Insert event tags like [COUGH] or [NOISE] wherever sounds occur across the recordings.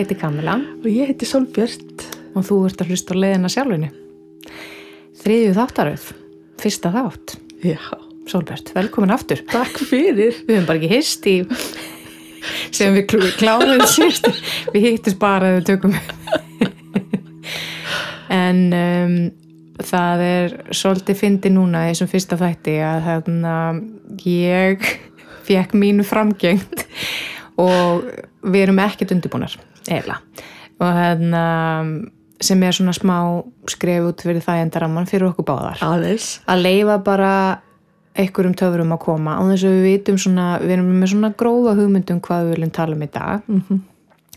Heiti Kamila og ég heiti Solbjörn. og þú ert að hlusta á leiðina sjálfinu. Þriðju þáttaröð, fyrsta þátt. Já, Sólbjörn, velkomin aftur. takk fyrir. Við höfum bara ekki hist í sem við kláruðum síst. Við hittist bara að við tökum en um, það er svolítið fyndi núna í þessum fyrsta þætti að hérna, ég [LAUGHS] fekk mínu framgengt og við erum ekkert undirbúnar eiginlega. Og hérna sem er svona smá skref út fyrir það endaramman fyrir okkur báðar. Aðeins. að leifa bara einhverjum töfurum að koma og þess að við vitum svona, við erum með svona grófa hugmyndum hvað við viljum tala um í dag. -hmm.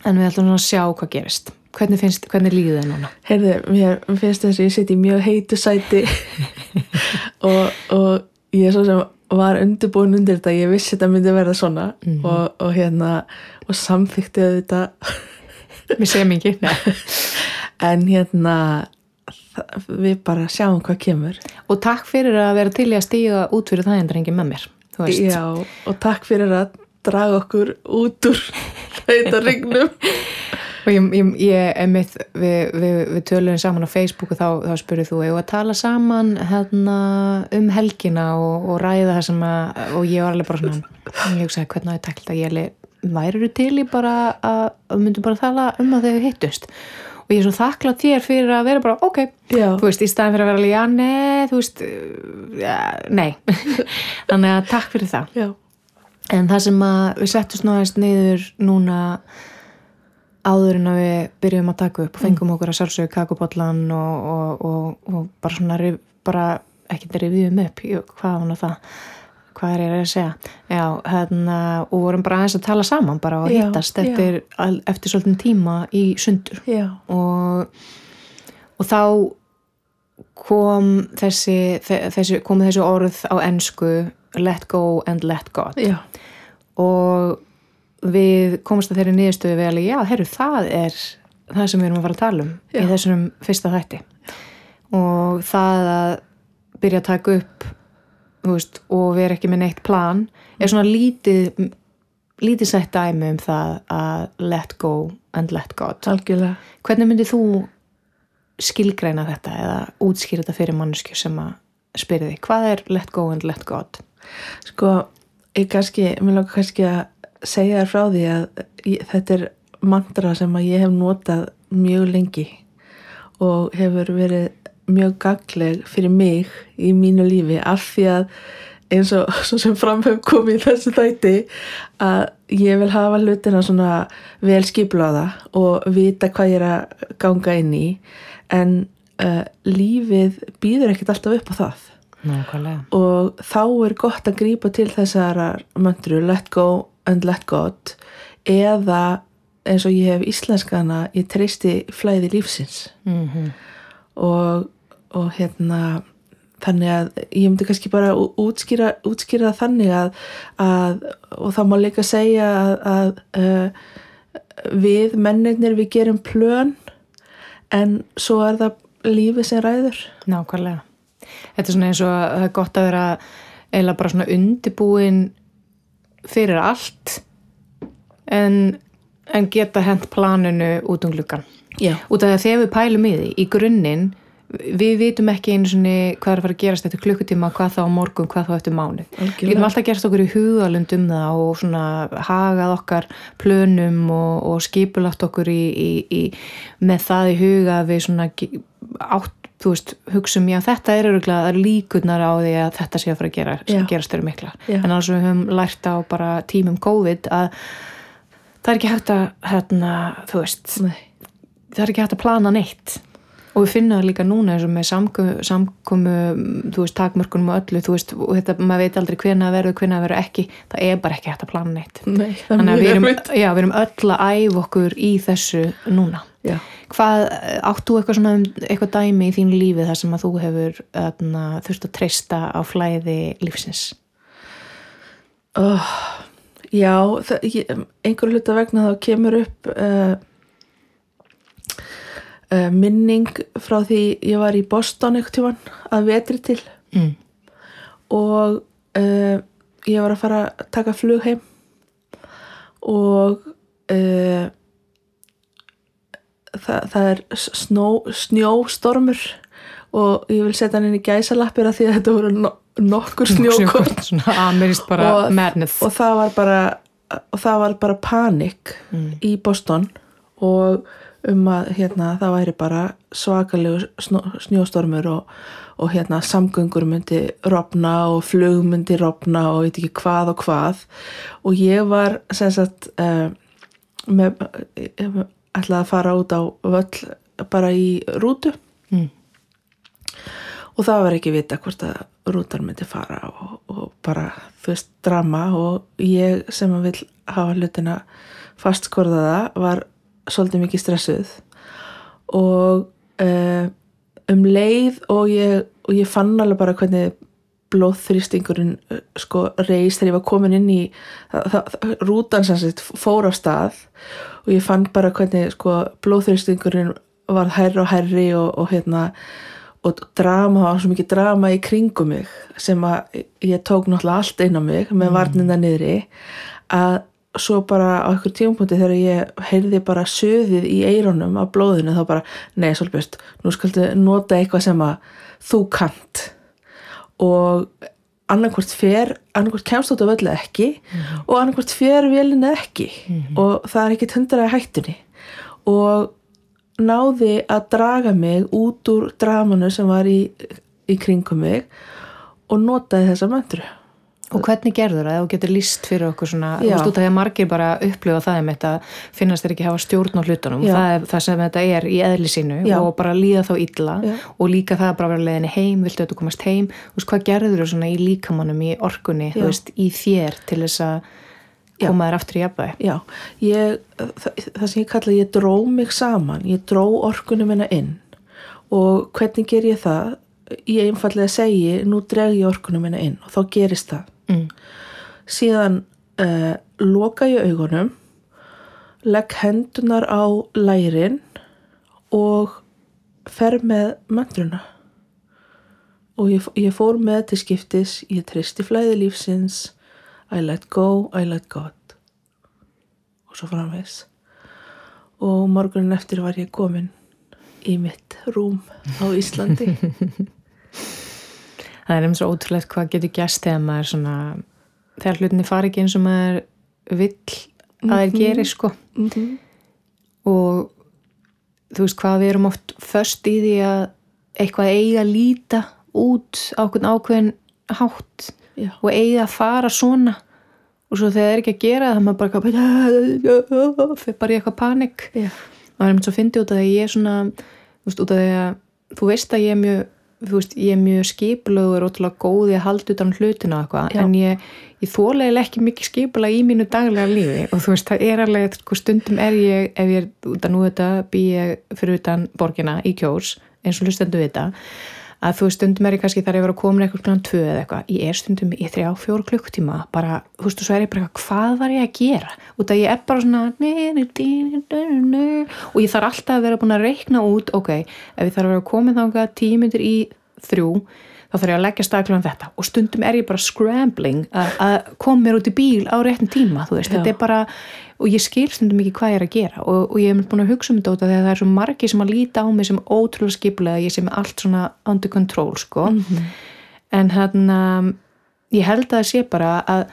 en við ætlum svona að sjá hvað gerist. Hvernig, finnst, hvernig líður þið núna? Heyrðu, mér finnst þess að ég siti í mjög heitu sæti. [LAUGHS] Og, og ég er svo sem var undirbúin undir þetta, ég vissi þetta myndi verða svona. Og, og hérna og samþykti þetta Við segjum ekki. [LAUGHS] En hérna það- við bara sjáum hvað kemur. Og takk fyrir að vera til í að stíga út fyrir það endur engin með mér. Já, og takk fyrir að draga okkur út úr [LAUGHS] þetta regnum og ég, ég, ég einmitt, við, við, við töluðum saman á Facebook og þá, þá spurði þú við að tala saman hérna, um helgina og, og ræða það sem að og ég var alveg bara svona ég hugsaði hvernig að ég tækla ég alveg væri til í bara að, að myndum bara tala um að þau hittust? Og ég er svo þakklátt þér fyrir að vera bara ok, Já. þú veist, í staðin fyrir að vera alveg já, nei, þú veist ja, nei, [LAUGHS] þannig að takk fyrir það. Já, En það sem að við settum snáðist niður núna áður en að við byrjum að taka upp og fengum okkur að sjálfsögja kakupollan og, og, og, og bara svona bara ekki rifiðum upp hvað var það hvað er ég að segja? Já, hérna, og vorum bara aðeins að tala saman bara og hittast eftir, eftir svolítið tíma í sundur. Og, og þá kom þessi, þe- þessi kom þessi orð á ensku let go and let God. Já, og við komumst að þeirri niðurstöðu við alveg, já, herru, það er það sem við erum að fara að tala um Já. í þessum fyrsta þætti. Og það að byrja að taka upp veist, og vera ekki með neitt plan er svona lítið lítið sætt dæmi um það að let go and let God. Algjörlega. Hvernig myndið þú skilgreina þetta eða útskýra þetta fyrir mannesku sem að því, hvað er let go and let God? Sko, ég kannski, mér langar kannski að segja þér frá því að ég, þetta er mantra sem að ég hef notað mjög lengi og hefur verið mjög gagleg fyrir mig í mínu lífi af því að eins og [LAUGHS] sem framhefum komið í þessu þætti að ég vil hafa hlutina svona vel skipláða og vita hvað ég er að ganga inn í. En uh, lífið býður ekkert alltaf upp á það. Nákvæmlega. Og þá er gott að grípa til þessar möndru let go and let God eða eins og ég hef íslenskana ég treysti flæði lífsins. Mm og, og hérna þannig að ég myndi kannski bara útskýra, útskýra þannig að, að og það má líka segja að, að uh, við mennirnir við gerum plön en svo er það lífið sem ræður Nákvæmlega. Þetta er svona eins og að það er gott að vera eiginlega bara svona undibúin fyrir allt en, en geta hent planinu út um gluggan. Já, Út af því að þegar við pælum í því, í grunninn, við vitum ekki einu svona hvað er að fara að gerast eftir klukkutíma, hvað þá morgun, hvað þá eftir mánu. Við getum alltaf gerst okkur í hugalund um það og svona hagað okkar plönum og, og skipulagt okkur í, í, í, með það í huga að við svona átt, þú veist, hugsum já þetta er öruglega líkurnar á því að þetta sé að fara að gera, Já. gerast eru mikla. Já. En alveg við höfum lært á bara tímum COVID að það er ekki hægt að, hérna, þú veist, nei það er ekki hægt að plana neitt. Og við finnum það líka núna eins og með samkomu, samkomu þú veist, takmörkunum og öllu þú veist, og þetta, maður veit aldrei hvenna það verður, hvenna það verður ekki. Það er bara ekki hægt að plana neitt. Nei, þannig að við erum, já, við erum öll að æfa okkur í þessu núna. Já. hvað, átt þú eitthvað svona eitthvað dæmi í þínu lífi þar sem að þú hefur þurft að treysta á flæði lífsins? Oh, já, það, ég, einhver hluta vegna þá kemur upp uh, minning frá því ég var í Boston eitthvað tíman að vetri til. Mm. og uh, ég var að fara að taka flug heim. Og uh, það, það er snó, snjóstormur. Og ég vil setja hann inn í gæsalappir að því að þetta voru no, nokkur snjókort [LAUGHS] svona amirist bara Og- madness. og það var bara og það var bara panik í Boston. Og um að hérna það væri bara svakalegu snjóstormur og, og hérna samgöngur myndi rofna og flug myndi rofna og veit ekki hvað og hvað. Og ég var sem sagt uh, með uh, ætlaði að fara út á völl bara í rútu. Mm. og það var ekki vita hvort að rútar myndi fara og, og bara þú veist drama. Og ég sem að vil hafa hlutina fastskorðaða var svolítið mikið stressuð. Og uh, um leið og ég, og ég fann alveg bara hvernig blóðþrýstingurinn uh, sko reis þegar ég var komin inn í það, það, rútan sem sagt fór á stað og ég fann bara hvernig sko blóðþrýstingurinn var hærri og hærri og, og hérna og drama, og svo mikið drama í kringum mig sem að ég tók náttúrulega allt inn á mig með varnina niðri að svo bara á einhver tímapunkti þegar ég heyrði bara söðið í eironum af blóðinu þá bara, nei Solbjörst nú skaldu nota eitthvað sem að þú kant og annarkvort fer, annarkvort kemst út af öllu ekki og annarkvort fer velinu ekki. Og það er ekki tundraði hættunni. Og náði að draga mig út úr dramanu sem var í, í kringum mig og notaði þessa möndru Og hvernig gerður það? Þú getur líst fyrir okkur svona, þú veist út af því að margir bara upplifa það um þetta, finnast þeir ekki hafa stjórn á hlutunum. Það er það sem þetta er í eðli sínu Já. og bara líða þá illa Já. og líka það að bara vera leiðinni heim, viltu að þú komast heim. Þú veist, hvað gerður þú svona í líkamannum, í orkunni, Já. þú veist, í þér til þess að koma þér aftur í jafnvægi? Já, ég, það, það sem ég kalla ég dró mig saman, ég dró orkunum minna inn og hvernig ger ég það? Ég einfallega segi, nú dreg ég orkunum minna inn og þá gerist það. Mm. Síðan uh, loka ég augunum, legg hendunar á lærin og fer með möndruna. Og ég, ég fór með til skiptis, ég tristi flæði lífsins, I let go, I let God og svo framvegs og morgunin eftir var ég komin í mitt rúm á Íslandi [LAUGHS] Það er einmitt svo ótrúlegt hvað getur gæst þegar maður svona, þegar hlutinni fari ekki eins og maður vill að þeir geri sko. og þú veist hvað við erum oft först í því að eitthvað eiga að líta út á okkur ákveðin hátt Já. og eiga að fara svona og svo þegar það er ekki að gera það maður bara eitthvað fyrir bara í eitthvað panik Já. og það er einmitt svo fyndi út af því að ég er svona þú veist, út af því að þú veist að ég er mjög þú veist, ég er mjög skipulögur og ótrúlega góð í að halda utan um hlutina og eitthvað, en ég, ég þólega ekki mikið skipulag í mínu daglega lífi. Og þú veist, það er alveg, sko, stundum er ég ef ég er út að nú þetta bý ég fyrir utan borgina í kjós eins og hlustendu þetta að þú stundum er ég kannski þar ég var að koma eitthvað klukkan tvö eða eitthvað, ég er stundum í þrjá, fjóru klukktíma, bara, þú veist, svo er ég bara eitthvað, hvað var ég að gera? Út að ég er bara svona og ég þarf alltaf að vera búin að reikna út, ok, ef ég þarf að vera komið þangað tíu myndir í þrjú, þá þarf ég að leggja staðklæðan þetta og stundum er ég bara scrambling að- að koma mér út í bíl á réttin tíma, þú veist, Já. þetta er bara og ég skil stundum ekki hvað ég er að gera. Og, og ég hef búin að hugsa um þetta að það er svo margi sem að líta á mig sem ótrúlega skipulega ég sem er allt svona under control sko. En hérna ég held að það sé bara að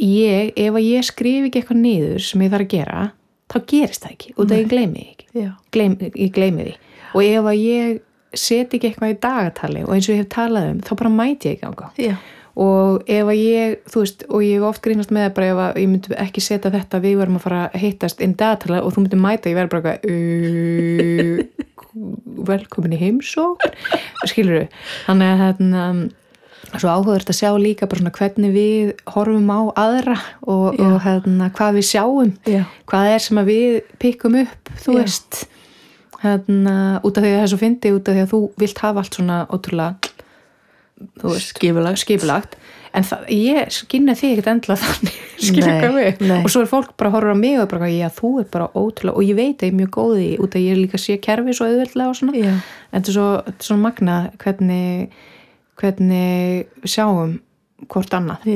ég, ef að ég skrif ekki eitthvað niður sem ég þarf að gera þá gerist það ekki, af því ég gleymi ekki. Já. Gleym, ég gleymi því. Og ef að ég set ekki eitthvað í dagatali og eins og ég hef talað um þá bara mæti ég ekki Já. Og ef að ég, þú veist, og ég hef oft grínast með það bara ef að ég myndi ekki setja þetta við verum að fara að hittast inn dagatala og þú myndi mæta, ég verður bara eitthvað velkomin í heimsókn. Skilur þú, þannig að hérna svo áhugavert að sjá líka bara svona hvernig við horfum á aðra og, og hérna hvað við sjáum. Já. hvað er sem að við pikkum upp þú Já. veist. Hérna, út af því að það er svo fyndi út af því að þú vilt hafa allt svona ótrúlega Skipulagt. skipulagt. En það, ég skynna því ekkert endla þannig [LAUGHS] Nei, hvað við nei. og svo er fólk bara að horfa á mig og bara, já þú er bara ótrúlega og ég veit að ég er mjög góð í út af ég er líka að sé kerfi svo auðveldlega og svona. Já. en þetta er svo, er svo magna hvernig hvernig sjáum hvort annað.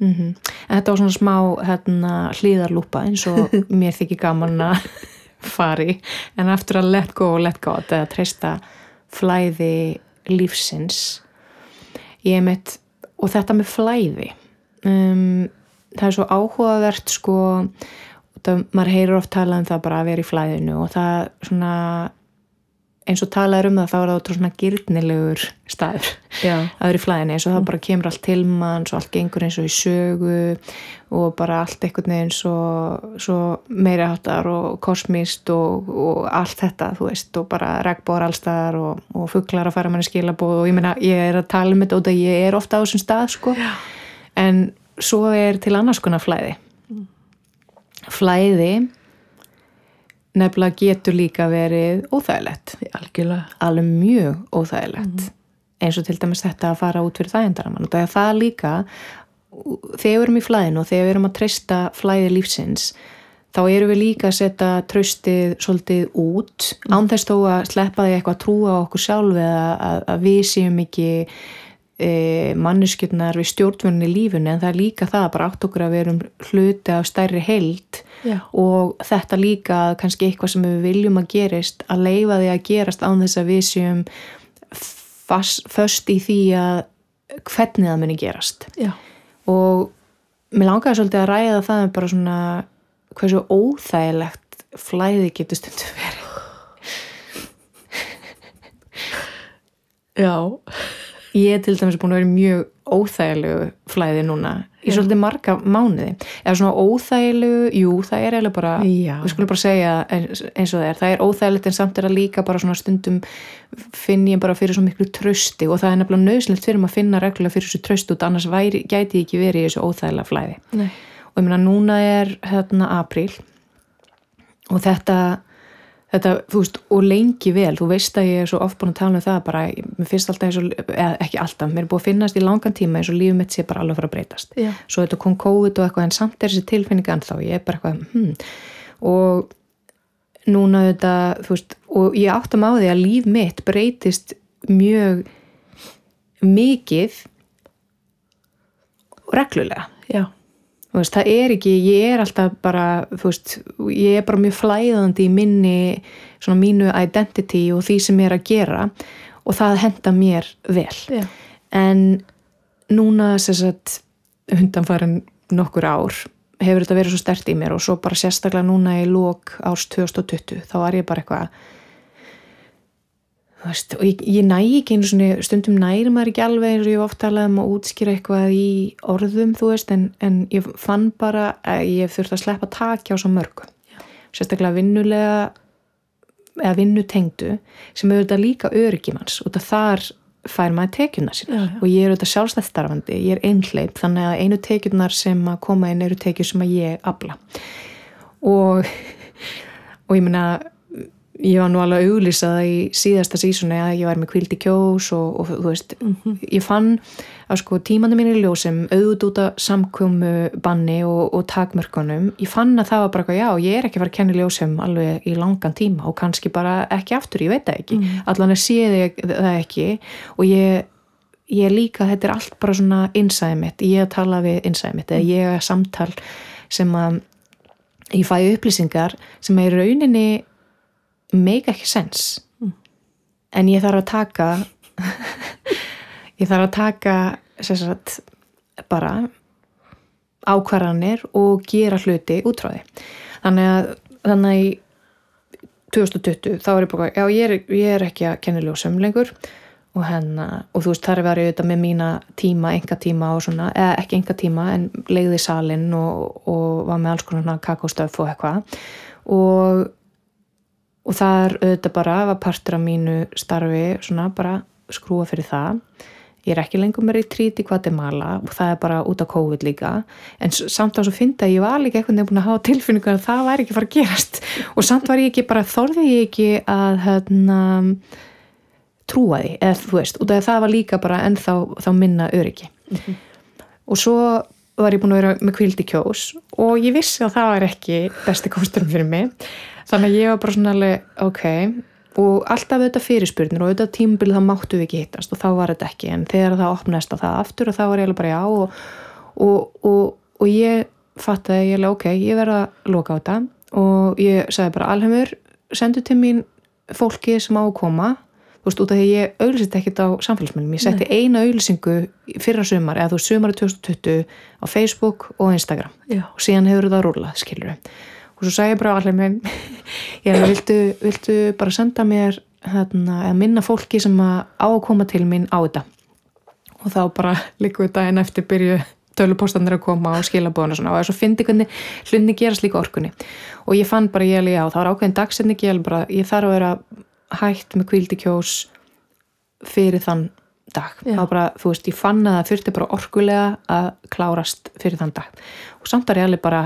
Mm en þetta var svona smá hérna, hlýðarlúpa eins og [LAUGHS] mér þykir gaman að fari en aftur að let go og let go eða treysta flæði lífsins ég mitt og þetta með flæði um, það er svo áhugavert sko það, maður heyrir oft talað um það bara að vera í flæðinu og það svona eins og talaður um það þá er það svona gyrnilegur staður Já. [LAUGHS] að vera í flæðinu eins og það bara kemur allt til mann og allt gengur eins og í sögu og bara allt einhvern veginn svo, svo meiri áttar og kosmist og, og allt þetta þú veist og bara regnbór allstaðar og, og fugglar að fara manni skilabóð og ég meina ég er að tala um þetta og það ég er ofta á þessum stað sko Já. en svo er til annars konar flæði flæði nefnilega getur líka verið óþægilegt. Algjörlega. Alveg mjög óþægilegt. Eins og til dæmis þetta að fara út fyrir þægendaramann og það er það líka þegar við erum í flæðinu og þegar við erum að treysta flæði lífsins þá erum við líka að setja tröstið svolítið út. Án þess þó að sleppa því eitthvað að trúa okkur sjálf eða að, að við séum ekki e, manneskjöldnar við stjórnvunni lífunni en það er líka það bara átt okkur að við erum hluti af stærri heild Já. og þetta líka kannski eitthvað sem við viljum að gerist að leifa því að gerast án þess að við séum föst í því að hvernig það muni gerast Já. og mér langaði svolítið að ræða það bara svona hversu óþægilegt flæði getur stundum verið Já. Ég er til dæmis búin að vera mjög óþægilegu flæði núna í svolítið marga mánuði eða svona óþægilegu, jú það er eiginlega bara, Já. við skulum bara segja eins, eins og það er, það er óþægilegt en samt er að líka bara svona stundum finn ég bara fyrir svo miklu trösti og það er nefnilega nöðslegt fyrir maður að finna reglulega fyrir þessu tröst út annars væri, gæti ég ekki verið í þessu óþægilega flæði Nei. og ég meina núna er hérna apríl og þetta þetta, þú veist, og lengi vel þú veist að ég er svo oft búin að tala um það bara, mér finnst alltaf eins og, eða ekki alltaf mér er búin að finnast í langan tíma eins og lífum mitt sé bara alveg að fara að breytast Já. svo þetta kom COVID og eitthvað en samt er þessi tilfinning ennþá, ég er bara eitthvað hmm. og núna þetta, þú veist, og ég áttam á því að líf mitt breytist mjög mikið og reglulega Já. Þú veist, það er ekki, ég er alltaf bara, þú veist, ég er bara mjög flæðandi í minni, svona mínu identity og því sem ég er að gera og það henda mér vel. Já. En núna, sem sagt, hundanfærin nokkur ár, hefur þetta verið svo stert í mér og svo bara sérstaklega núna í lók árs 2020, þá var ég bara eitthvað, veist, og ég, ég næ ekki einu svona, stundum næri maður ekki alveg eins og ég hef oft talað um að útskýra eitthvað í orðum, þú veist, en, en ég fann bara að ég þurfti að sleppa takja á svo mörgu. Sérstaklega vinnulega eða vinnutengdu sem auðvitað líka öryggimanns af þar fær maður Já, já. og ég er auðvitað sjálfstætt starfandi, ég er einhleip þannig að einu tekjunar sem að koma inn eru tekjur sem að ég afla og, [LAUGHS] og ég meina ég var nú alveg að auglýsa það í síðasta sísoni að ég var með kvildi kjós og, og þú veist, ég fann að sko tímandi mín í ljósum auðvitað samkvömmu banni og, og takmörkunum, ég fann að það var bara eitthvað, já, ég er ekki fara að kenna ljósum alveg í langan tíma og kannski bara ekki aftur, ég veit það ekki, allan er séð það ekki og ég ég líka, þetta er allt bara svona innsæði mitt, ég tala við innsæði mitt eða ég er samtal sem að ég fæ upplýsingar sem er rauninni make ekki sens en ég þarf að taka [LAUGHS] ég þarf að taka sagt, bara ákvarðanir og gera hluti útráði þannig að þannig að í 2020 þá er ég bara, já ég er, ég er ekki að kenna ljósum lengur. Og hennar, og þú veist þar er verið auðvitað með mína tíma, enga tíma og svona, eða ekki enga tíma en leiði salin og, og var með alls konar kakóstöf og eitthvað. Og og það er auðvitað bara var partur af mínu starfi svona bara skrúa fyrir það. Ég er ekki lengur með retreat í Guatemala og það er bara út af COVID líka. En samt á svo finna ég var líka veginn búin að hafa tilfinningu að það væri ekki að fara að gerast. [LAUGHS] Og samt var ég ekki bara þorði ég ekki að hérna trúa því, eða þú veist, út af að það var líka bara ennþá þá minna öryggi. Og svo var ég búin að vera með kvildi kjós og ég vissi að það var ekki besti kosturinn fyrir mig þannig að ég var bara svona alveg, ok. Og alltaf auðvitað fyrirspurnir og auðvitað tímabilið þá máttu við ekki hittast og þá var þetta ekki. En þegar það opnaðist á það aftur og þá var ég alveg bara já og, og, og, og ég fattaði ég alveg ok, ég verða að loka á þetta. Og ég sagði bara alheimur sendu til mín fólki sem á að koma. Þú veist, út af því ég auðlýsit ekkert á samfélagsmiðlum, ég setti eina auðlýsingu fyrra sumar, eða þú veist, sumari 2020 á Facebook og Instagram. Já. og síðan hefur það rúlað, skilur og svo sagði ég bara allir minn [LAUGHS] ég viltu, viltu bara senda mér eða minna fólki sem að á að koma til mín á þetta? Og þá bara [LAUGHS] við daginn eftir byrju tölupóstanir að koma og skilabóðan og svona. Og þess að fyndi hvernig hlutinni gerast líka orkunni. Og ég fann bara ég alveg á, það var ákveðin dagsetning. Ég alveg bara, ég þarf að vera hægt með kvíldikjós fyrir þann dag. Já. þá bara, þú veist, ég fann að það þurfti bara orkulega að klárast fyrir þann dag. Og samt var ég alveg bara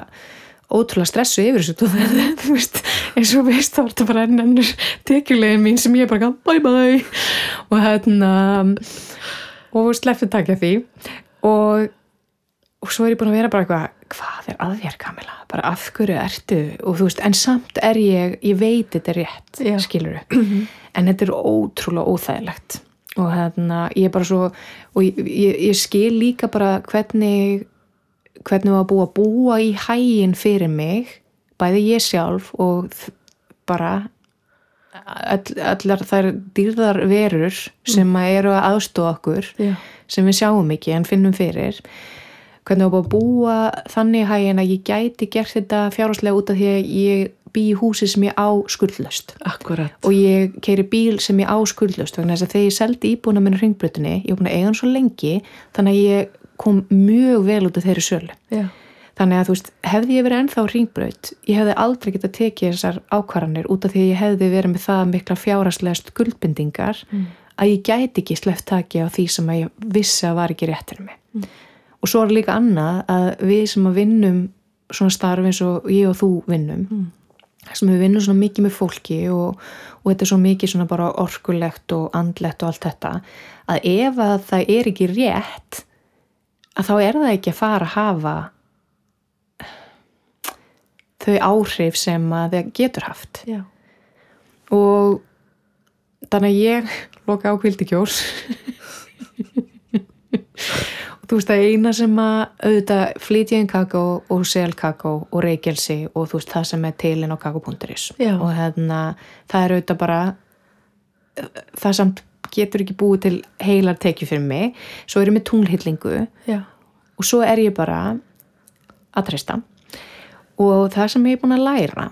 ótrúlega stressu yfir þessu [LAUGHS] þú veist, eins og veist þá var þetta bara enn ennur tekjulegin mín sem ég bara gaf bye bye. Og hérna og sleppti takja því. Og, og svo er ég búin að vera bara eitthvað hvað er að þér Kamila, bara af hverju ertu og þú veist, en samt er ég ég veit þetta er rétt, Já. skilur [CLEARS THROAT] en þetta er ótrúlega óþægilegt. Og hérna, ég er bara svo og ég, ég, ég skil líka bara hvernig hvernig var búið að búa í hægin fyrir mig bæði ég sjálf og bara all, allar þær dýrðar verur sem að eru að aðstóða okkur Já. sem við sjáum ekki en finnum fyrir hvernig var búið að búa þannig hægin að ég gæti gert þetta fjárháslega út af því að ég bý í húsi sem ég á skuldlöst Akkurat. og ég keiri bíl sem ég á skuldlöst þess að þegar ég seldi íbúna minna hringbrötunni, ég búin að eiga hann svo lengi þannig að ég kom mjög vel út af þeirri sölu. Já. Þannig að þú veist, hefði ég verið ennþá hringbröt, ég hefði aldrei getað tekið þessar ákvarðanir út af því að ég hefði verið með það mikla fjáraslega skuldbindingar að ég gæti ekki sleppt taki á því sem að ég vissi að var ekki réttir mig. Og svo er líka annað að við sem að vinnum svona starf eins og ég og þú vinnum, sem við vinnum svona mikið með fólki og, og þetta er svo mikið svona bara orkulegt og andlegt og allt þetta að ef að það er ekki rétt að þá er það ekki að fara að hafa þau áhrif sem að það getur haft. Já. og þannig að ég loka á kvildikjós [LAUGHS] þú veist að eina sem að auðvitað flytjaðin kakó og sel kakó og reykjelsi og þú veist það sem er tilinn á kakó.is Já. og hérna það er auðvitað bara það samt getur ekki búið til heilar tekið fyrir mig svo er ég með tunglhyllingu Já. og svo er ég bara að treysta og það sem ég er búin að læra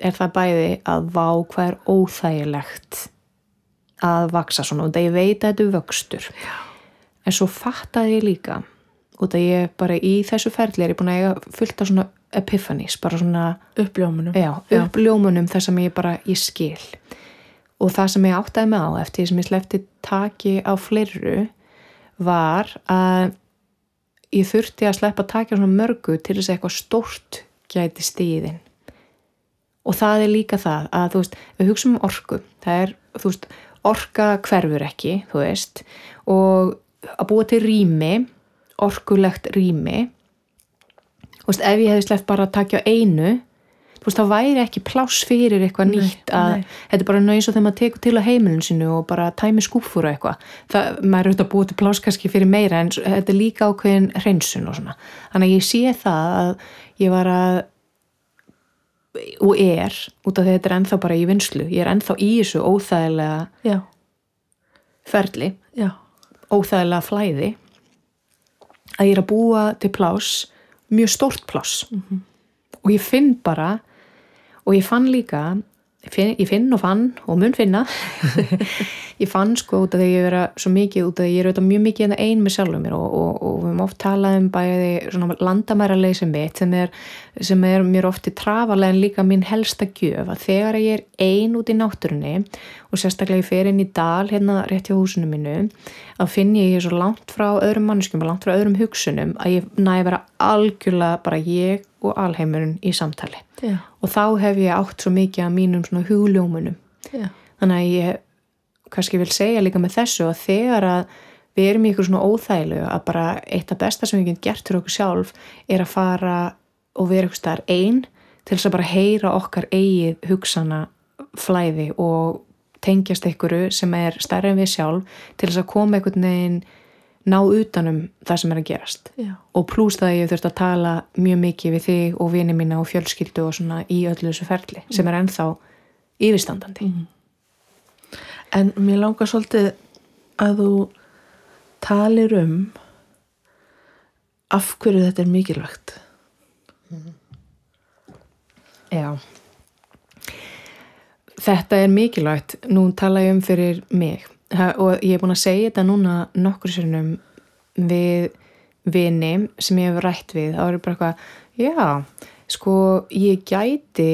er það bæði að vá hvað er óþægilegt að vaksa svona og það ég veit að þetta er vöxtur Já. En svo fattaði ég líka út að ég bara í þessu ferli er ég búin að eiga fullt af svona epiphanies, bara svona Uppljómunum. já, upp ljómunum þar sem ég bara, ég skil. Og það sem ég áttaði mig á eftir sem ég slefti taki á fleirru var að ég þurfti að sleppa taki á svona mörgu til þess að eitthvað stórt gæti stíðin og það er líka það að þú veist, við hugsaum um orku það er, þú veist, orka hverfur ekki, þú veist og að búa til rými orkulegt rými veist, ef ég hefði sleppt bara að takja á einu veist, þá væri ekki pláss fyrir eitthvað nýtt að nei. þetta er bara eins og þegar maður tekur til á heimilin sinu og bara tæmi skúfur og eitthvað það, maður er auðvitað að búa til pláss kannski fyrir meira en þetta er líka ákveðin hreinsun og svona þannig að ég sé það að ég var að og er, út af því að þetta er ennþá bara í vinslu, ég er ennþá í þessu óþægilega Já. ferli Já. Óþægilega flæði að ég er að búa til pláss mjög stórt pláss. Og ég finn bara og ég fann líka ég finn, og fann og mun finna. [LAUGHS] Ég fann sko út af því að ég vera svo mikið út af því að ég er auðvitað mjög mikið hérna ein með sjálfum mér og, og, og við höfum oft talað um bæði svona landamæra leysi mitt sem er, sem er mér oft í trafalega en líka mín helsta gjöf að þegar ég er ein út í náttúrunni og sérstaklega ég fer inn í dal hérna rétt hjá húsinu mínu að finn ég ég er svo langt frá öðrum mannskjum og langt frá öðrum hugsunum að ég næ vera algjörlega bara ég og alheimurinn í samtali Já. og þá hef ég átt svo mikið af mínum svona hugljómunum Já. þannig að ég kannski vil segja líka með þessu að þegar að við erum í ykkur svona óþæglu að bara eitt af besta sem við getum gert fyrir okkur sjálf er að fara og vera ykkur staðar einn til þess að bara heyra okkar eigið hugsana flæði og tengjast ykkuru sem er stærri en við sjálf til þess að koma einhvern veginn ná utanum það sem er að gerast. Já. og pluss það að ég þurft að tala mjög mikið við þig og vini mína og fjölskyldu og svona í öllu þessu ferli sem er ennþá yfirstandandi. Mhm. En mér langar svolítið að þú talir um af hverju þetta er mikilvægt. Já. Þetta er mikilvægt. Nú tala ég um fyrir mig og ég er búin að segja þetta núna nokkur sinnum við vini sem ég hef rætt við þá er ég bara eitthvað, já sko ég gæti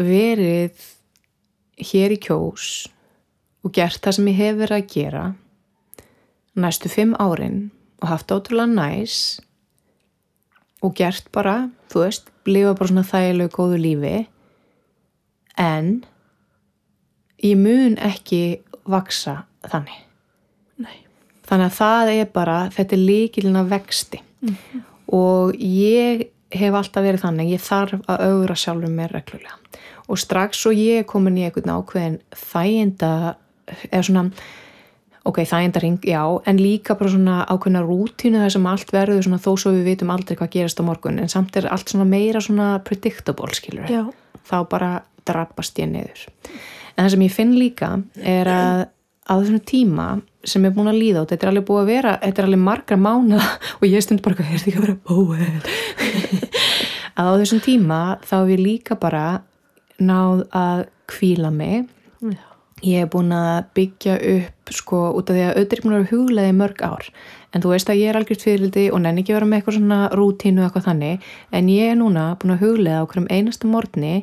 verið hér í kjós og gert það sem ég hef verið að gera næstu fimm árin og haft ótrúlega næs og gert bara, þú veist, lifa bara svona þægilegu góðu lífi. En ég mun ekki vaksa þannig. Nei. Þannig að það er bara, þetta er líkilina vexti og ég hef alltaf verið þannig, ég þarf að augra sjálfur mér reglulega og strax og ég er komin í einhvern ákveðin þæginda, eða svona ok, þægindaring, já, en líka bara svona ákveðna rútínu þar sem allt verður svona þó svo við vitum aldrei hvað gerist á morgun en samt er allt svona meira svona predictable, skilur Já. þá bara drabbast ég niður en það sem ég finn líka er að á þessum tíma sem er búin að líða og þetta er alveg búið að vera þetta er alveg margra mánuða [LAUGHS] og ég stund bara, þetta ekki að vera búið? [LAUGHS] Að á þessum tíma þá hef ég líka bara náð að kvíla mig. Ég hef búin að byggja upp sko út af því að auðvitað er búin að vera huglega í mörg ár. En þú veist að ég er algjört fyririldi og nenni ekki að vera með eitthvað svona rútínu eitthvað þannig. En ég er núna búin að huglega á hverjum einasta morgni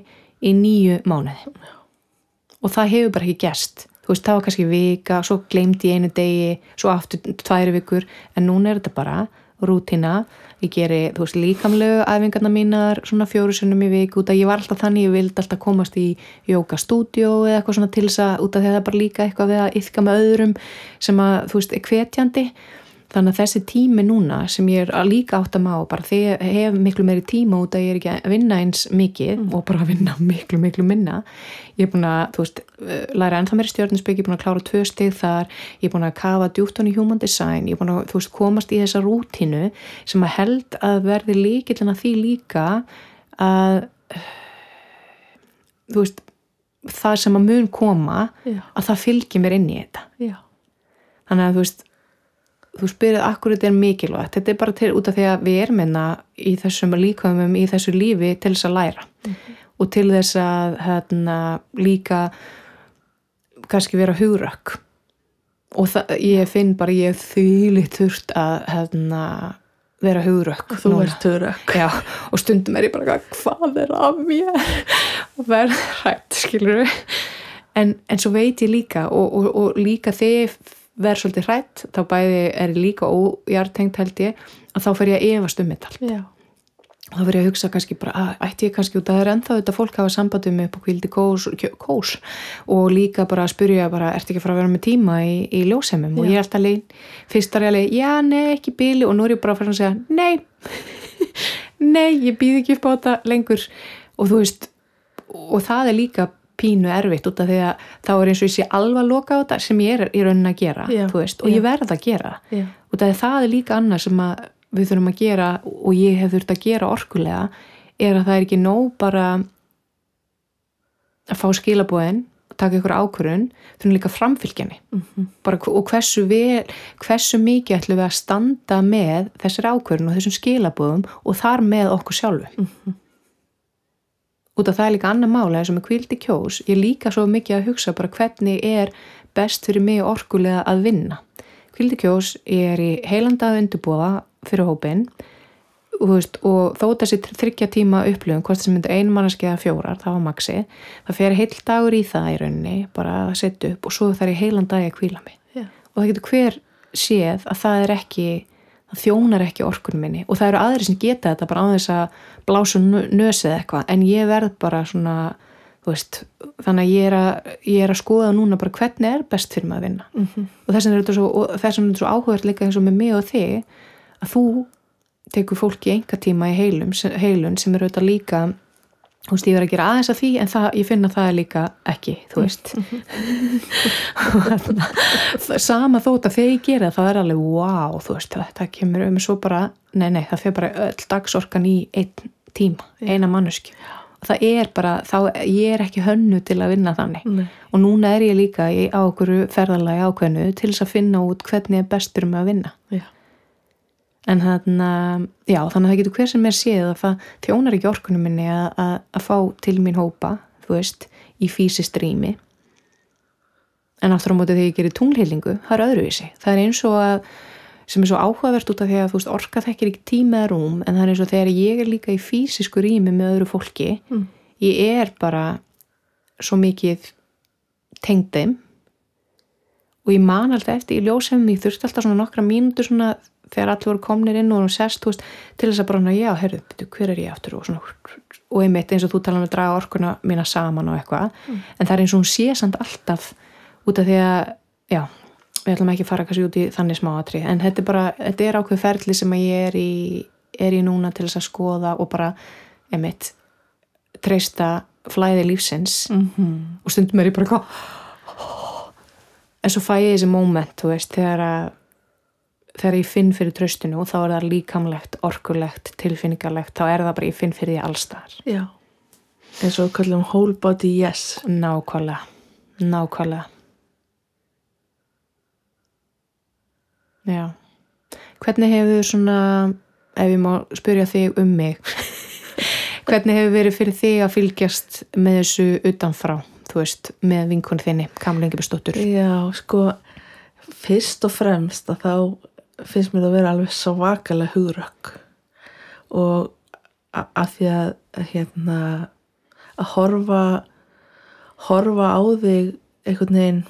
í nýju mánuði og það hefur bara ekki gerst. Þú veist það var kannski vika, svo gleymdi ég einu degi svo aftur tværi vikur. En núna er þetta bara rútína. Ég geri, þú veist, líkamlegu æfingarna mínar svona fjóru sinnum í viku út að ég var alltaf þannig, ég vildi alltaf komast í jókastúdjó eða eitthvað svona til þess að út af því að það bara líka eitthvað við að yfka með öðrum sem að, þú veist, er hvetjandi þannig að þessi tími núna sem ég er að líka átt að má bara þegar ég hef miklu meiri tíma út að ég er ekki að vinna eins mikið og bara að vinna [LAUGHS] miklu, miklu minna ég er búin að, þú veist, eh, læra ennþá meiri stjórninsbygg, ég er búin að klára tvö stig þar ég er búin að kafa djúpt í human design ég er búin að, þú veist, komast í þessa rútínu sem að held að verði líkillin að því líka að þú veist það sem að mun koma Já. að það fylgir mér inn í þetta Já. þannig að þú veist þú spyrir akkur þetta er mikilvægt. Þetta er bara til út af því að við erum einna í þessum líkamum í þessu lífi til þess að læra. Og til þess að hérna, líka kannski vera hugrökk. Og það, ég finn bara ég þýli þurft að hérna, vera hugrökk Þú núna. ert. Já, og stundum er ég bara hvað er af mér? Og verð hrætt, skilur en, en svo veit ég líka og, og, og líka þegar ég verð svolítið hrætt, þá bæði er líka ójartengt held ég að þá fer ég að efast um þetta allt Já. þá fyrir ég að hugsa kannski bara, að, ætti ég kannski út að það er ennþá þetta fólk hafa sambandum upp á kvildi kós, kós? Og líka bara að spyrja bara, ertu ekki að fara að vera með tíma í, í ljósemum og ég er alltaf leið, fyrst er ég alveg já, nei, ekki bíli. Og nú er ég bara að fara að segja nei, [LAUGHS] nei, ég býð ekki upp á þetta lengur. Og þú veist, og það er líka pínu erfitt út af því að þá er eins og ég sé alvað loka á þetta sem ég er í raunin að gera, Já. veist, og ég verð að gera Já. og það er, það er líka annað sem við þurfum að gera og ég hef þurft að gera orkulega er að það er ekki nóg bara að fá skilabóðin taka ykkur ákvörun, þurfum líka framfylgjani Mhm. bara, hv- og hversu, vel, hversu mikið ætlum við að standa með þessari ákvörun og þessum skilabóðum og þar með okkur sjálfu út af það er líka annar mála eins og með kvildi kjós. Ég líka svo mikið að hugsa bara hvernig er best fyrir mig orkulega að vinna. Kvildi kjós er í heilandað undirbúða fyrir hópin veist, og þó þessi þryggja tíma upplöfum hvort sem manneski eða fjórar það var maxi, það fer heil dagur í það í rauninni, bara að setja upp og svo þarf ég heilan dag að kvíla mig. Já. og það getur hver séð að það er ekki það þjónar ekki orkunum minni. Og það eru aðri sem geta þetta bara á þess að blása nö- nösið eitthvað. En ég verð bara svona veist, þannig að ég er að, ég er að skoða núna bara hvernig er best fyrir maður að vinna. Mhm. og þess vegna er þetta svo, svo áhugað líka eins og með mig og þig að þú tekur fólki enga tíma í heilun sem er auðvitað líka þú veist, ég verð að gera aðeins að því en það, ég finna það líka ekki, þú veist. Og þarna það- sama þótt að þegar ég gera það, það er alveg wow, þú veist, þetta kemur um svo bara, nei, nei, það fyrir bara öll dagsorkan í einn tíma, eina manneski það er bara, þá ég er ekki hönnu til að vinna þannig. Nei. og núna er ég líka í á okkur ferðalagi ákveðnu til þess að finna út hvernig er bestur um að vinna. Já. En þannig að, já, þannig að það getur hver sem er séð að það þjónar ekki orkunum minni að, að, að fá til mín hópa, þú veist, í fysiskt rými en aftur á móti þegar ég gerir tunglheilingu, það er öðruvísi. Það er eins og að, sem er svo áhugavert út af því að þú veist, orka þekkir ekki tíma eða rúm, en það er eins og þegar ég er líka í fysisku rými með öðru fólki, Mm. ég er bara svo mikið tengd þeim og ég man alltaf eftir í ljósefum, ég þurfti alltaf svona nokkra mínútur svona þegar allir voru komnir inn og sest, þú veist, til þess að bara, já, herru, byrju, hver er ég aftur? og svona, og einmitt eins og þú tala um að draga orkuna mína saman og eitthvað, en það er eins og hún sé samt alltaf út af því að, já, við ætlum ekki að fara kannski út í þannig smáatri, en þetta er bara, þetta er ákveð ferli sem að ég er í, er í núna til þess að skoða og bara, einmitt, treysta flæði lífsins. Mm og stundum er ég bara [GASPS] en svo fæ ég þessi moment þú veist, þegar að þegar ég finn fyrir tröstinu og þá er það líkamlegt, orkulegt, tilfinningarlegt þá er það bara, ég finn fyrir því allstar Já. eins og kallum whole body yes. Nákvæmlega. Nákvæmlega. Já. Hvernig hefur svona ef ég má spyrja þig um mig [LAUGHS] hvernig hefur verið fyrir þig að fylgjast með þessu utanfrá þú veist, með vinkun þinni Kamlingi Bestóttur Já, sko fyrst og fremst að þá finnst mér að vera alveg svakalega hugrökk. Og að því að hérna að horfa horfa á þig einhvern veginn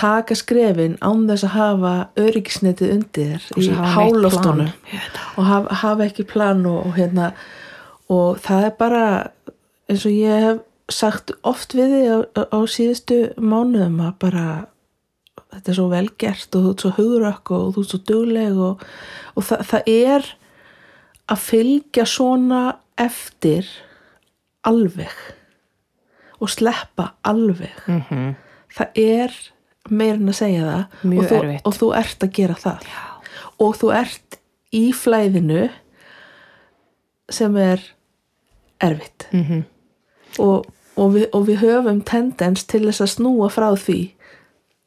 taka skrefin án þess að hafa öryggisnetið undir Og í plan. og hafa, hafa ekki plan og, og hérna og það er bara eins og ég hef sagt oft við þig á, á síðustu mánuðum að bara þetta er svo vel gert og þú ert svo hugurökk og þú ert svo dugleg og, og það, það er að fylgja svona eftir alveg og sleppa alveg. Mm -hmm. það er meirinn að segja það. Og, þú, og þú ert að gera það. Og þú ert í flæðinu sem er erfitt. Mhm. og, og, við, og við höfum tendens til þess að snúa frá því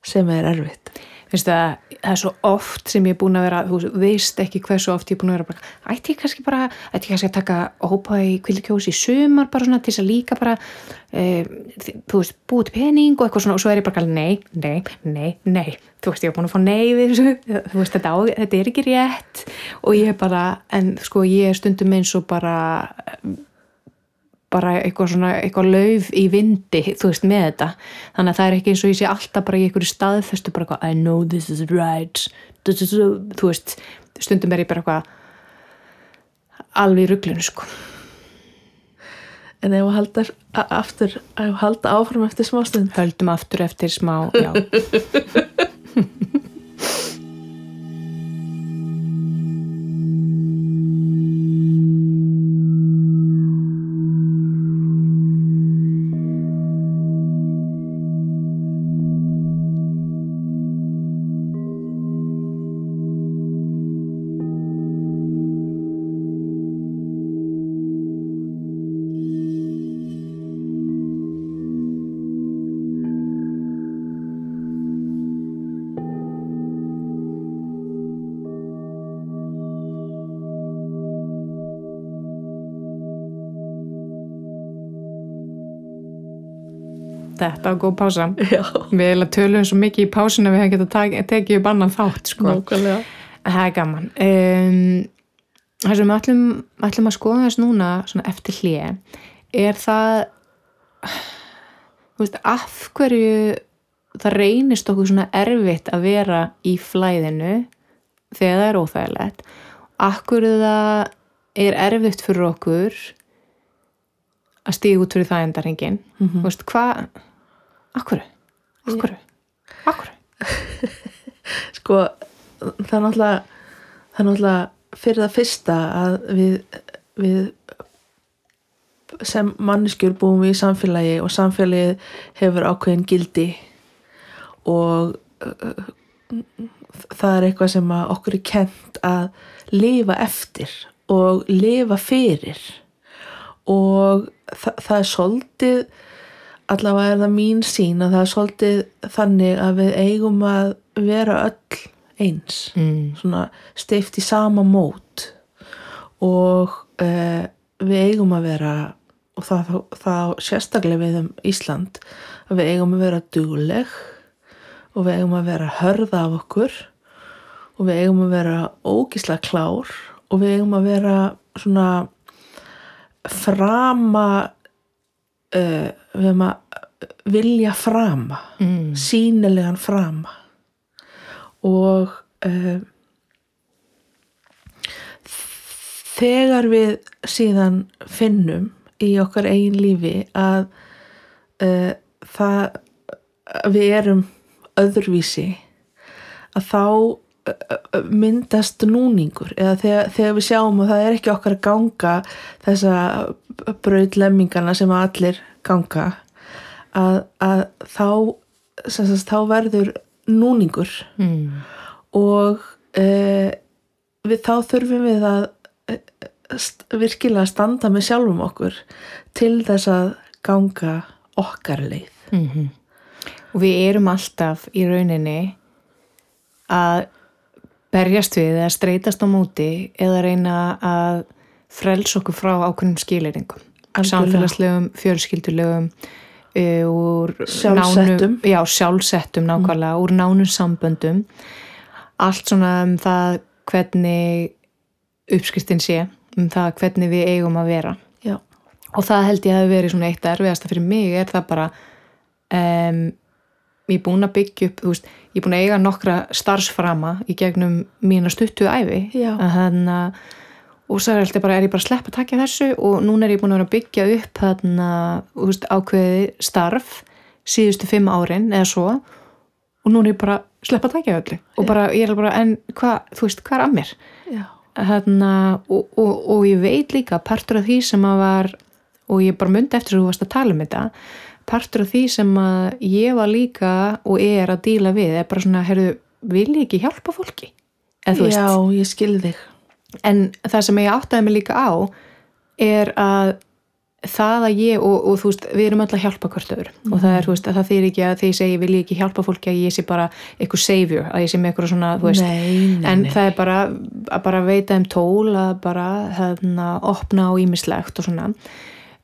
sem er erfitt. Finnst það, það er svo oft sem ég er búin að vera, þú veist ekki hversu oft ég er búin að vera bara, ætti ég kannski bara ætti ég kannski að taka og hópa í kvildkjós í sumar bara svona til þess að líka bara e, þú veist, búið til pening og eitthvað svona og svo er ég bara nei, nei, nei, nei. Þú veist, ég er búin að fá nei við [LAUGHS] þú veist, þetta, á, þetta er ekki rétt. Og ég er bara, en sko ég er stundum eins og bara bara eitthvað svona, eitthvað lauf í vindi, þú veist, með þetta. Þannig að það er ekki eins og ég sé alltaf bara í einhverju staðfestu, bara eitthvað, I know this is right. Þú veist stundum er ég bara eitthvað alveg í ruglunu, sko. En ef að halda a- aftur ef að halda áfram eftir smástund höldum aftur eftir smá, já [LAUGHS] þetta var góð pása. Já, við erum tölum svo mikið í pásinu að við hefum getað tekið upp annan þátt, sko. Það er gaman. Um, það sem við ætlum, ætlum að skoða þess núna eftir hlje er það veist, af hverju það reynist okkur svona erfitt að vera í flæðinu þegar það er óþægilegt? Hverju það er erfitt fyrir okkur að stíða út fyrir það endarhingin mm -hmm. hvað hverju? af hverju? [LAUGHS] sko það er náttúrulega það er náttúrulega fyrir það fyrsta að við, við sem manneskjur búum við í samfélagi og samfélagið hefur ákveðin gildi og uh, það er eitthvað sem okkur er kent að lifa eftir og lifa fyrir og þa það er svolítið allavega er það mín sín að það er svolítið þannig að við eigum að vera öll eins mm. svona steift í sama mót og uh, við eigum að vera og það, það, það sérstaklega við um Ísland að við eigum að vera dugleg og við eigum að vera hörða af okkur og við eigum að vera ógísla klár og við eigum að vera svona frama uh, við eigum að vilja frama Mm. sínilegan frama og uh, þegar við síðan finnum í okkar eigin lífi að uh, það að við erum öðruvísi að þá uh, myndast núningur eða þegar, þegar við sjáum að það er ekki okkar að ganga þessa brauðlemmingana sem allir ganga að, að þá sagt, þá verður núningur. Mm. og uh, við þá þurfum við að uh, st virkilega standa með sjálfum okkur til þess að ganga okkar leið. Mm Og við erum alltaf í rauninni að berjast við eða streytast á móti eða reyna að frels okkur frá ákveðnum Algjörlega. samfélagslegum, fjölskyldulegum uh, úr Sjálfsettum. nánum, já, sjálfsettum nákvæmlega, úr nánum samböndum allt svona um það hvernig uppskriftin sé um það hvernig við eigum að vera já, og það held ég að hafi verið svona eitt erfiðasta fyrir mig er það bara um, ég er búin að byggja upp þú veist, ég er búin að eiga nokkra starfsframa í gegnum mína stuttu æfi að að og svo er bara, er ég bara að sleppa að takja þessu? Og núna er ég búin að byggja upp þarna, þú veist, ákveði starf síðustu fimm árin eða svo. Og núna er ég bara að sleppa að takja öllu. Og bara, ég er bara, en hvað, þú veist, hvað er að mér? Þarna, og, og, og ég veit líka partur af því sem að var og ég bara myndi eftir að þú varst að tala um þetta partur af því sem að ég var líka og er að díla við er bara svona, heyrðu, vil ég ekki hjálpa fólki? Veist, já, ég skil þig. En það sem ég áttaði mig líka á er að það að ég og, og þú veist, við erum öll að hjálpa hvort öðru. Og það er, þú veist, að það þýr ekki að þegar ég segi vil ég ekki hjálpa fólki? að ég sé bara eitthvað savior, að ég sé með eitthvað svona, þú veist. Nei, nei, en nei. það er bara að bara veita þeim tól að bara hérna, opna á ímislegt og svona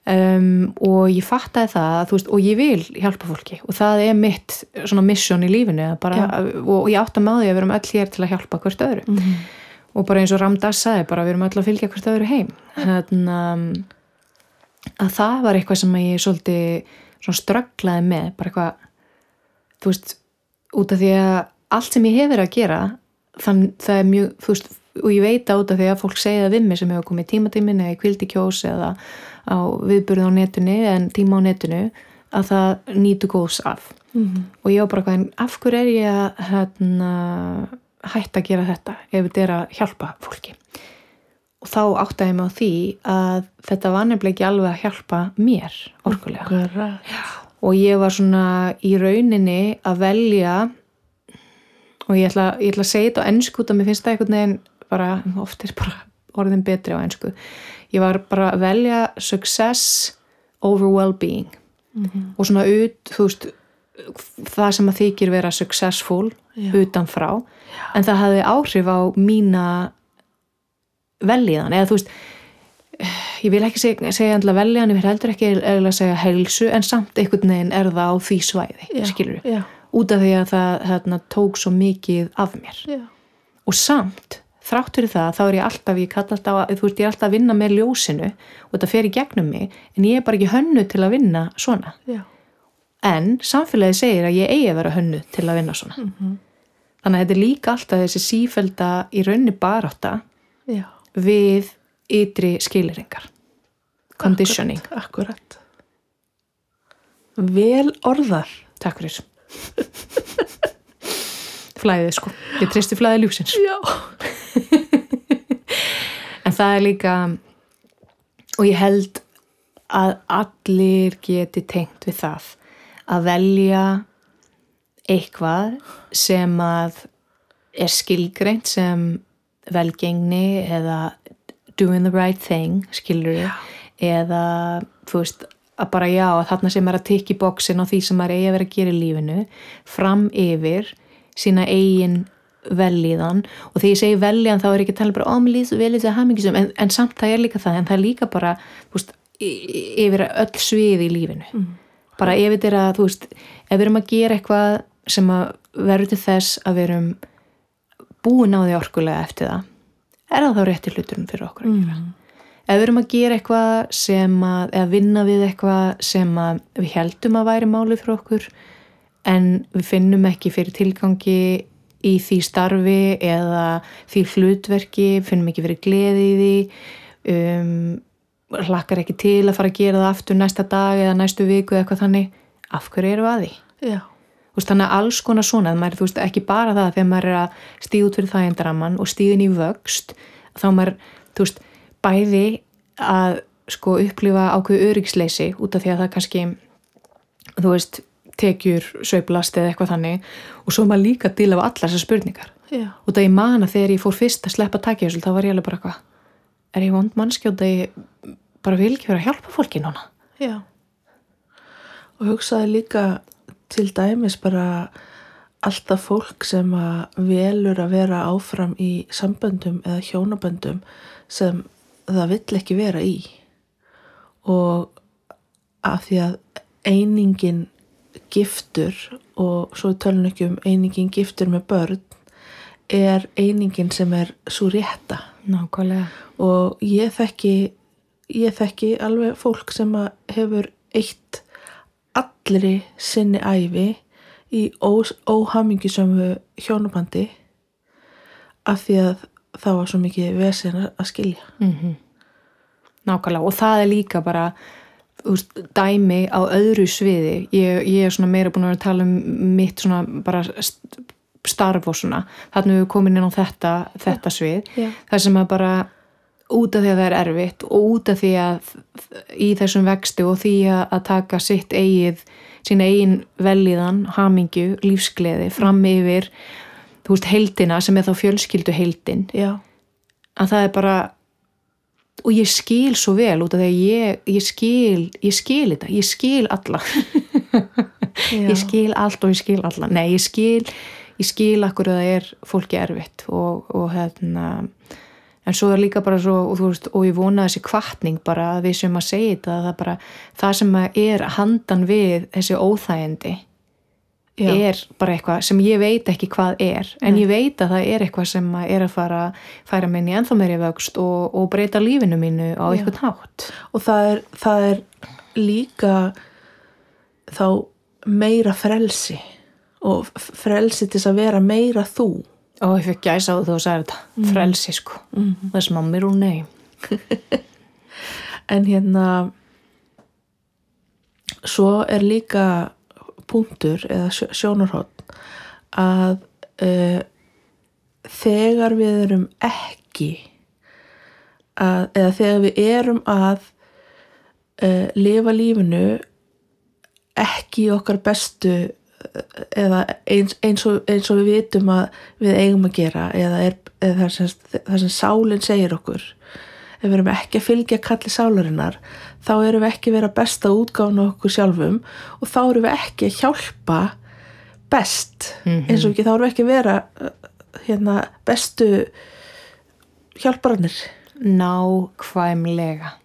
um, og ég fattaði það veist, og ég vil hjálpa fólki. Og það er mitt svona mission í lífinu að bara, og ég átta með því að við erum öll hér til að hjálpa hvert öðru. Mhm. og bara eins og Ramdas sagði bara við erum öll að fylgja hvert öðru heim. Hérna að það var eitthvað sem ég svolítið strögglaði með bara eitthvað þú veist, út af því að allt sem ég hef verið að gera þann, það er mjög, þú veist og ég veit af því að fólk segja það við mig sem hefur komið tímatímin eða í kvildi kjós eða á viðburð á netinu en tíma á netinu að það nýtu góðs af. Mhm. og ég var bara hvað, en af hverju er ég að hérna, hætta að gera þetta ef þetta er að hjálpa fólki? Og þá áttaði mig á því að þetta var nefnilega ekki alveg að hjálpa mér orkulega. Og ég var svona í rauninni að velja og ég ætla, ég ætla að segja þetta á ennsku út að mér finnst það einhvern veginn bara, oft er bara orðin betri á ennsku ég var bara að velja success over well-being. Og svona ut, þú veist það sem að þykir vera successful Já. utanfrá. En það hafði áhrif á mína velíðan eða þú veist ég vil ekki segja, segja endla velíðan ég vil heldur ekki eða segja helsu en samt einhvern veginn er það á því svæði Já, skilur já, út af því að það hérna, tók svo mikið af mér. Já, og samt, þrátt fyrir það þá er ég alltaf, ég kalla alltaf að, þú veist, ég er alltaf að vinna með ljósinu og þetta fer í gegnum mig en ég er bara ekki hönnu til að vinna svona já. en samfélagi segir að ég eigi að vera hönnu til að vinna svona þannig að þetta er líka alltaf þessi sífelda í raunni barátta já. við ytri skiliringar conditioning, Akkurat. Vel orðar. takk fyrir [LAUGHS] flæðið sko. Ég tristi flæðið ljúsins Já. [LAUGHS] en það er líka og ég held að allir geti tengt við það að velja eitthvað sem að er skilgreint sem velgengni eða doing the right thing skilur eða þú veist að bara já, þarna sem er að tikka í bóksin á því sem maður eigi að vera að gera í lífinu fram yfir sína eigin velíðan og þegar ég segi velíðan þá er ekki að tala bara om líð og velíð og hamingisum en, en samt það er líka það en það er líka bara veist, yfir öll svið í lífinu. Mm. bara ef þetta er að þú veist, ef við erum að gera eitthvað sem að verður til þess að við erum búin á því orkulega eftir það er það þá rétti hluturum fyrir okkur mm. Ef við erum að gera eitthvað sem að, eða vinna við eitthvað sem að við heldum að væri málið fyrir okkur en við finnum ekki fyrir tilgangi í því starfi eða því hlutverki, finnum ekki fyrir gleði í því um, hlakkar ekki til að fara að gera það aftur næsta dag eða næstu viku eða eitthvað þannig, af hverju eru að því? Já. Veist, þannig að alls konar svona, maður, veist, ekki bara það þegar maður er að stíða út fyrir þægindraman og stíðin í vöxt, þá maður, veist, bæði að sko upplifa ákveðu öryggsleysi út af því að það kannski þú veist, tekjur söiblast eða eitthvað þannig. Og svo maður líka díla af allar þessar spurningar. Já. og það ég man að þegar ég fór fyrst að sleppa takja þá var ég alveg bara eitthvað er ég vond mannskjóð að ég bara vil ekki vera að hjálpa fólki núna? Já. Og hugsaði líka til dæmis bara alltaf fólk sem að velur að vera áfram í samböndum eða hjónaböndum sem það vill ekki vera í. Og af því að einingin giftur og svo tölun ekki um einingin giftur með börn er einingin sem er svo rétta. Nákvæmlega. Og ég þekki ég þekki alveg fólk sem hefur eitt allri sinni æfi í óhamingisömu hjónubandi af því að það var svo mikið vesen að skilja. Mm -hmm. Nákvæmlega. Og það er líka bara veist, dæmi á öðru sviði ég, ég er svona meira búin að tala um mitt svona bara starf og svona, þannig að við komum inn á þetta, þetta svið, yeah. það sem að bara út af því að það er erfitt og út af því að í þessum vexti og því að taka sitt eigið, sín eigin velíðan, hamingju, lífsgleði fram yfir þú veist, heldina sem er þá fjölskyldu heldin Já. að það er bara og ég skil svo vel út af því að ég, ég skil ég skil þetta, ég skil alla. [LAUGHS] Ég skil allt og ég skil alla, nei ég skil ég skil akkur að það er fólki erfitt og, og hérna en svo er líka bara svo og, veist, og ég vona þessi kvartning bara að við sem að segja þetta það, bara, það sem er handan við þessi óþægindi Já. er bara eitthvað sem ég veit ekki hvað er en Nei. ég veit að það er eitthvað sem er að fara færa minni ennþá meiri vöxt og, og breyta lífinu mínu á eitthvað nátt og það er, það er líka þá meira frelsi og frelsi til að vera meira þú og ég fikk gæsa á þú að segja þetta mm. frelsi sko, mm. smá mér og nei en hérna svo er líka punktur eða sjónarhótt að uh, þegar við erum ekki að, eða þegar við erum að uh, lifa lífinu ekki okkar bestu eða eins, eins, og, eins og við vitum að við eigum að gera eða, er, eða það, sem, sem sálinn segir okkur. Ef við erum ekki að fylgja kalli sálarinnar þá erum við ekki vera besta útgáðan okkur sjálfum og þá erum við ekki að hjálpa best. Mm -hmm. eins og ekki þá erum við ekki vera hérna, bestu hjálparannir Nákvæmlega.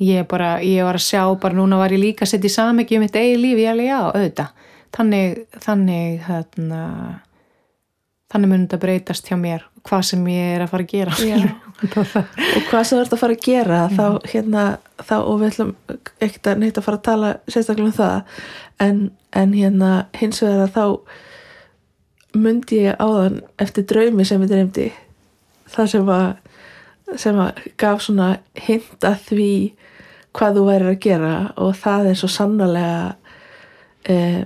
Ég bara, ég var að sjá bara núna var ég líka að setja í samegi um mitt eigi lífi, ég alveg já, auðvitað. Þannig, þannig hérna þannig mun þetta breytast hjá mér hvað sem ég er að fara að gera [LAUGHS] [LAUGHS] og hvað sem þú ert að fara að gera mm. þá hérna þá, og við ætlum ekkert að neitt að fara að tala sérstaklega um það en, en hérna hins vegar að þá myndi ég áðan eftir draumi sem ég dreymdi það sem að sem að gaf svona hint að því hvað þú væri að gera og það er svo sannlega eh,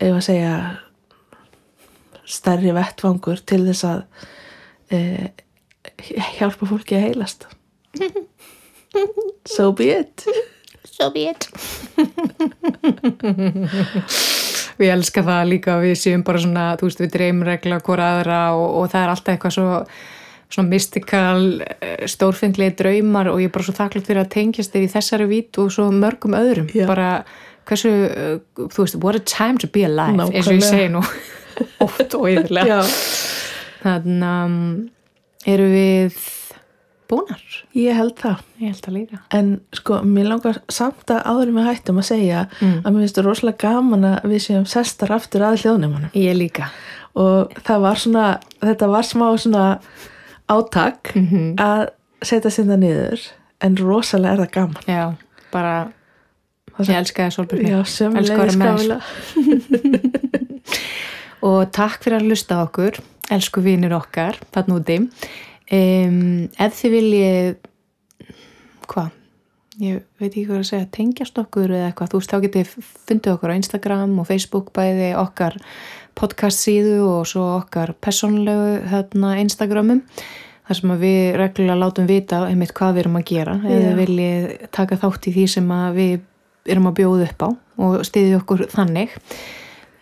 ef að segja stærri vettvangur til þess að eh, hjálpa fólki að heilast. So be it. So be it. Við elska það líka við séum bara svona, þú veist, við dreymum regla hvora aðra og, og það er alltaf eitthvað svo svona mystical eh, stórfenglegi draumar og ég er bara svo þakklátt fyrir að tengjast þér í þessari vít og svo mörgum öðrum. Já. bara hversu, eh, þú veist, what a time to be alive eins og ég Nákvæmlega. segi nú [LAUGHS] oft og yfirlega þannig að um, eru við búnar? Ég held það. Ég held að líka. En sko, mér langar samt að áður með hættum að segja Mm. að mér finnst það rosalega gaman að við séum sestar aftur að hljóðnumannum ég líka. Og það var svona þetta var smá svona átak Mhm. að setja sinna niður en rosalega er það gaman. Já, bara Það ég elska það svolítið Já, Elska að sömulegis vera með gaman og takk fyrir að hlusta okkur elsku vinir okkar, þarna úti. Um, ef þið viljið hvað? Ég veit ekki hvað að segja, tengjast okkur eða eitthvað, þú veist, þá getið fundið okkur á Instagram og Facebook bæði okkar podcast síðu og svo okkar persónlegu hérna, Instagramum þar sem við reglulega látum vita einmitt hvað við erum að gera. Já. þið viljið taka þátt í því sem við erum að bjóða upp á og stiðið okkur þannig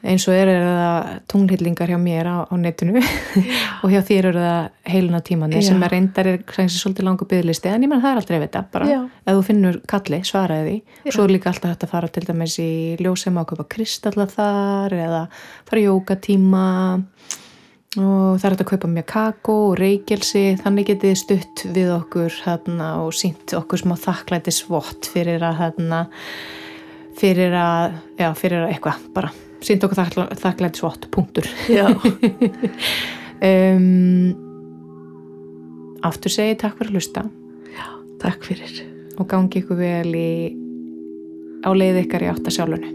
eins og er, er það tunglhyllingar hjá mér á, á netinu. [LAUGHS] Og hjá þér eru það heiluna tímanir Já. sem er reyndar er kannski svolítið langu byggðlisti en ég menn það er aldrei vita bara ef þú finnur kalli, svaraði því. Svo er líka alltaf hægt að fara til dæmis í ljósema og kaupa kristalla þar eða fara í jókatíma og það er hægt að kaupa mér kakó og reykjelsi þannig getið stutt við okkur hérna, og sínt okkur smá þakklæti svott fyrir að hérna, fyrir að já, fyrir að eitthvað bara sínt okkur þakklæ- þakklæti svott, punktur. Já, [LAUGHS] um, aftur segi takk fyrir að hlusta. Takk fyrir. Og gangi ykkur vel í á leið ykkar í átta sjálfunu